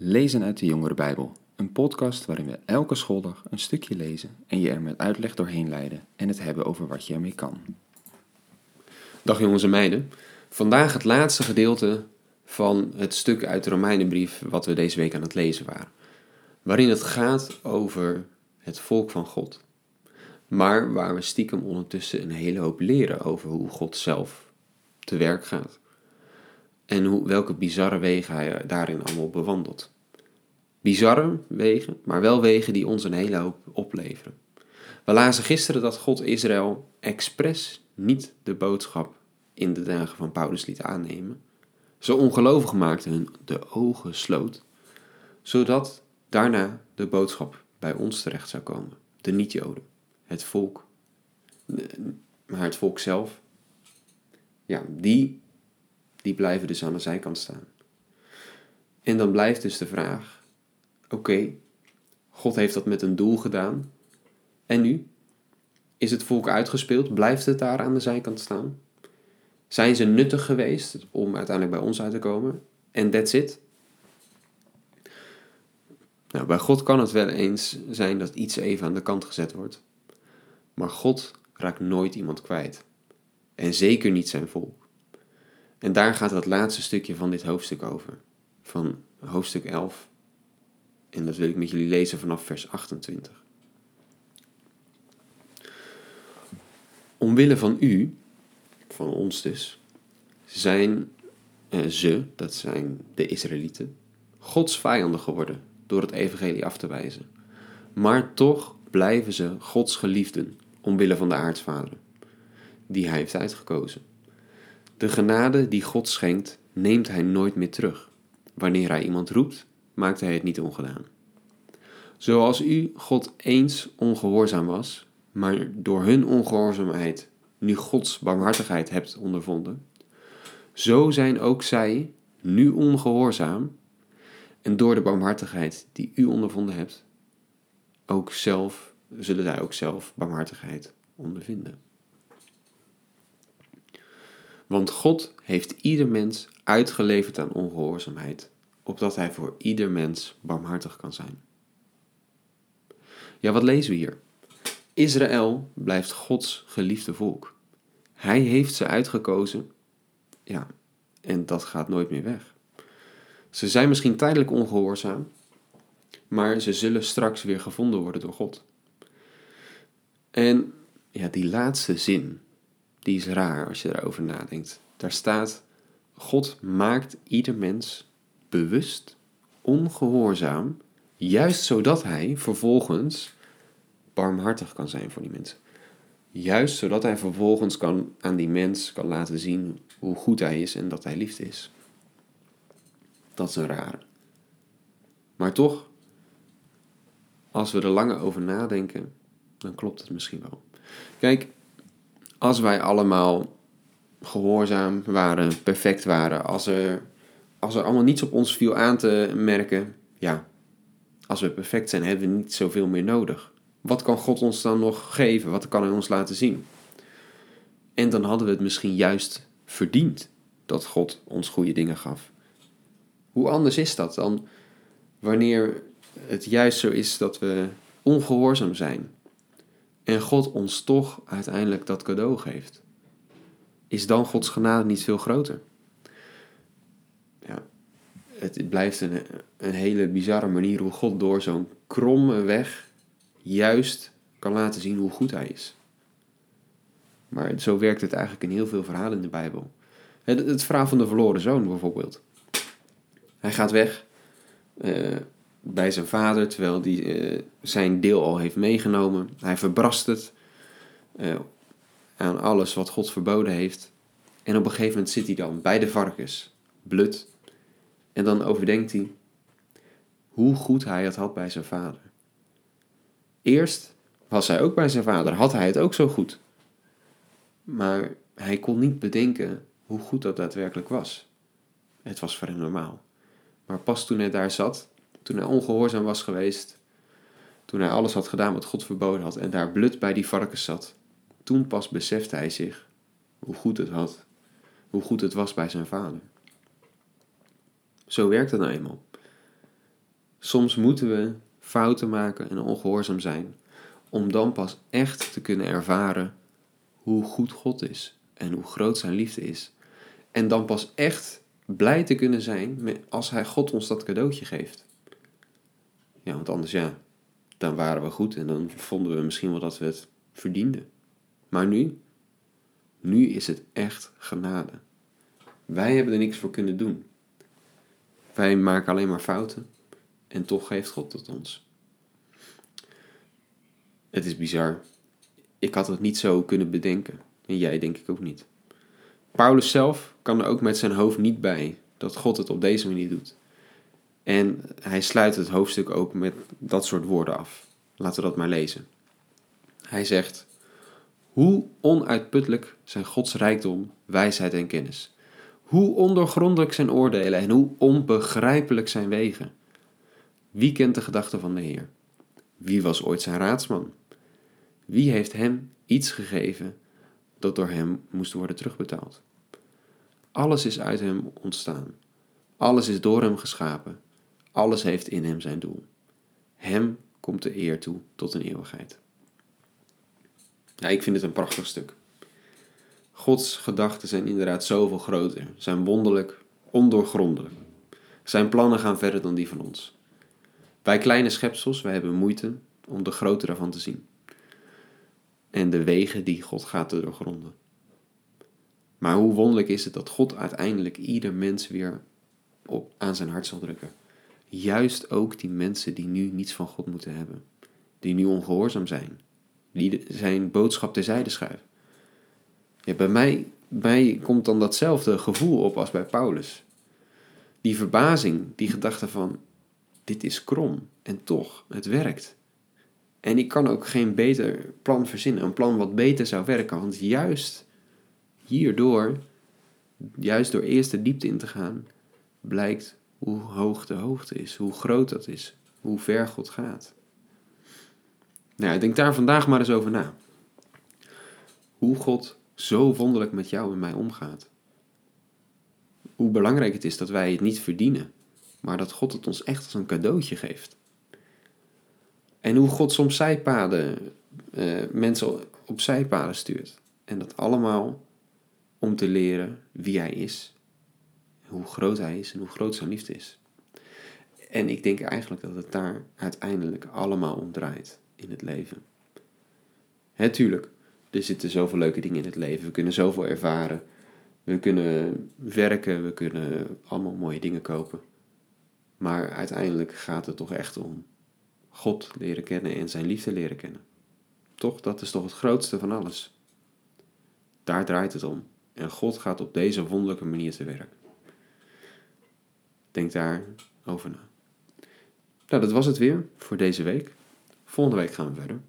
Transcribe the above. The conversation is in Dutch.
Lezen uit de Jongere Bijbel, een podcast waarin we elke schooldag een stukje lezen en je er met uitleg doorheen leiden en het hebben over wat je ermee kan. Dag jongens en meiden. Vandaag het laatste gedeelte van het stuk uit de Romeinenbrief wat we deze week aan het lezen waren. Waarin het gaat over het volk van God. Maar waar we stiekem ondertussen een hele hoop leren over hoe God zelf te werk gaat. En hoe, welke bizarre wegen hij daarin allemaal bewandelt. Bizarre wegen, maar wel wegen die ons een hele hoop opleveren. We lazen gisteren dat God Israël expres niet de boodschap in de dagen van Paulus liet aannemen. Zo ongelovig maakte hun de ogen sloot, zodat daarna de boodschap bij ons terecht zou komen. De niet-Joden, het volk, maar het volk zelf, ja, die, die blijven dus aan de zijkant staan. En dan blijft dus de vraag, oké, God heeft dat met een doel gedaan, en nu? Is het volk uitgespeeld? Blijft het daar aan de zijkant staan? Zijn ze nuttig geweest om uiteindelijk bij ons uit te komen? En that's it? Nou, bij God kan het wel eens zijn dat iets even aan de kant gezet wordt. Maar God raakt nooit iemand kwijt. En zeker niet zijn volk. En daar gaat het laatste stukje van dit hoofdstuk over. Van hoofdstuk 11. En dat wil ik met jullie lezen vanaf vers 28. Omwille van u, van ons dus, zijn eh, ze, dat zijn de Israëlieten, Gods vijanden geworden door het evangelie af te wijzen. Maar toch blijven ze Gods geliefden omwille van de aartsvader, die hij heeft uitgekozen. De genade die God schenkt, neemt hij nooit meer terug. Wanneer hij iemand roept, maakt hij het niet ongedaan. Zoals u God eens ongehoorzaam was, maar door hun ongehoorzaamheid nu Gods barmhartigheid hebt ondervonden, zo zijn ook zij nu ongehoorzaam en door de barmhartigheid die u ondervonden hebt, ook zelf, zullen zij ook zelf barmhartigheid ondervinden. Want God heeft ieder mens uitgeleverd aan ongehoorzaamheid, opdat hij voor ieder mens barmhartig kan zijn. Ja, wat lezen we hier? Israël blijft Gods geliefde volk. Hij heeft ze uitgekozen. Ja, en dat gaat nooit meer weg. Ze zijn misschien tijdelijk ongehoorzaam, maar ze zullen straks weer gevonden worden door God. En ja, die laatste zin, die is raar als je erover nadenkt. Daar staat: God maakt ieder mens bewust ongehoorzaam, juist zodat hij vervolgens barmhartig kan zijn voor die mensen. Juist zodat hij vervolgens kan, aan die mens kan laten zien hoe goed hij is en dat hij liefde is. Dat is een rare. Maar toch, als we er langer over nadenken, dan klopt het misschien wel. Kijk, als wij allemaal gehoorzaam waren, perfect waren, als er, als er allemaal niets op ons viel aan te merken, ja, als we perfect zijn, hebben we niet zoveel meer nodig. Wat kan God ons dan nog geven? Wat kan Hij ons laten zien? En dan hadden we het misschien juist verdiend dat God ons goede dingen gaf. Hoe anders is dat dan wanneer het juist zo is dat we ongehoorzaam zijn en God ons toch uiteindelijk dat cadeau geeft? Is dan Gods genade niet veel groter? Ja, het blijft een, een hele bizarre manier hoe God door zo'n kromme weg juist kan laten zien hoe goed hij is. Maar zo werkt het eigenlijk in heel veel verhalen in de Bijbel. Het, het verhaal van de verloren zoon bijvoorbeeld. Hij gaat weg uh, bij zijn vader terwijl hij uh, zijn deel al heeft meegenomen. Hij verbrast het uh, aan alles wat God verboden heeft. En op een gegeven moment zit hij dan bij de varkens, blut. En dan overdenkt hij hoe goed hij het had bij zijn vader. Eerst was hij ook bij zijn vader, had hij het ook zo goed. Maar hij kon niet bedenken hoe goed dat daadwerkelijk was. Het was voor hem normaal. Maar pas toen hij daar zat, toen hij ongehoorzaam was geweest, toen hij alles had gedaan wat God verboden had en daar blut bij die varkens zat, toen pas besefte hij zich hoe goed het had, hoe goed het was bij zijn vader. Zo werkt het nou eenmaal. Soms moeten we fouten maken en ongehoorzaam zijn, om dan pas echt te kunnen ervaren hoe goed God is en hoe groot zijn liefde is. En dan pas echt blij te kunnen zijn als Hij God ons dat cadeautje geeft. Ja, want anders ja, dan waren we goed en dan vonden we misschien wel dat we het verdienden. Maar nu, nu is het echt genade. Wij hebben er niks voor kunnen doen. Wij maken alleen maar fouten en toch geeft God het ons. Het is bizar. Ik had het niet zo kunnen bedenken. En jij denk ik ook niet. Paulus zelf kan er ook met zijn hoofd niet bij dat God het op deze manier doet. En hij sluit het hoofdstuk ook met dat soort woorden af. Laten we dat maar lezen. Hij zegt: Hoe onuitputtelijk zijn Gods rijkdom, wijsheid en kennis. Hoe ondoorgrondelijk zijn oordelen en hoe onbegrijpelijk zijn wegen. Wie kent de gedachten van de Heer? Wie was ooit zijn raadsman? Wie heeft hem iets gegeven dat door hem moest worden terugbetaald? Alles is uit hem ontstaan. Alles is door hem geschapen. Alles heeft in hem zijn doel. Hem komt de eer toe tot een eeuwigheid. Ja, ik vind het een prachtig stuk. Gods gedachten zijn inderdaad zoveel groter, zijn wonderlijk, ondoorgrondelijk. Zijn plannen gaan verder dan die van ons. Wij kleine schepsels, wij hebben moeite om de grootte daarvan te zien. En de wegen die God gaat te doorgronden. Maar hoe wonderlijk is het dat God uiteindelijk ieder mens weer op, aan zijn hart zal drukken. Juist ook die mensen die nu niets van God moeten hebben. Die nu ongehoorzaam zijn. Die zijn boodschap terzijde schuiven. Bij mij, mij komt dan datzelfde gevoel op als bij Paulus. Die verbazing, die gedachte van, dit is krom en toch, het werkt. En ik kan ook geen beter plan verzinnen, een plan wat beter zou werken, want juist hierdoor, juist door eerst de diepte in te gaan, blijkt hoe hoog de hoogte is, hoe groot dat is, hoe ver God gaat. Nou, ik denk daar vandaag maar eens over na. Hoe God zo wonderlijk met jou en mij omgaat. Hoe belangrijk het is dat wij het niet verdienen, maar dat God het ons echt als een cadeautje geeft. En hoe God soms zijpaden, uh, mensen op zijpaden stuurt. En dat allemaal om te leren wie Hij is, hoe groot Hij is en hoe groot Zijn liefde is. En ik denk eigenlijk dat het daar uiteindelijk allemaal om draait in het leven. Hè, tuurlijk, er zitten zoveel leuke dingen in het leven. We kunnen zoveel ervaren. We kunnen werken, we kunnen allemaal mooie dingen kopen. Maar uiteindelijk gaat het toch echt om God leren kennen en zijn liefde leren kennen. Toch, dat is toch het grootste van alles. Daar draait het om. En God gaat op deze wonderlijke manier te werk. Denk daar over na. Nou, dat was het weer voor deze week. Volgende week gaan we verder.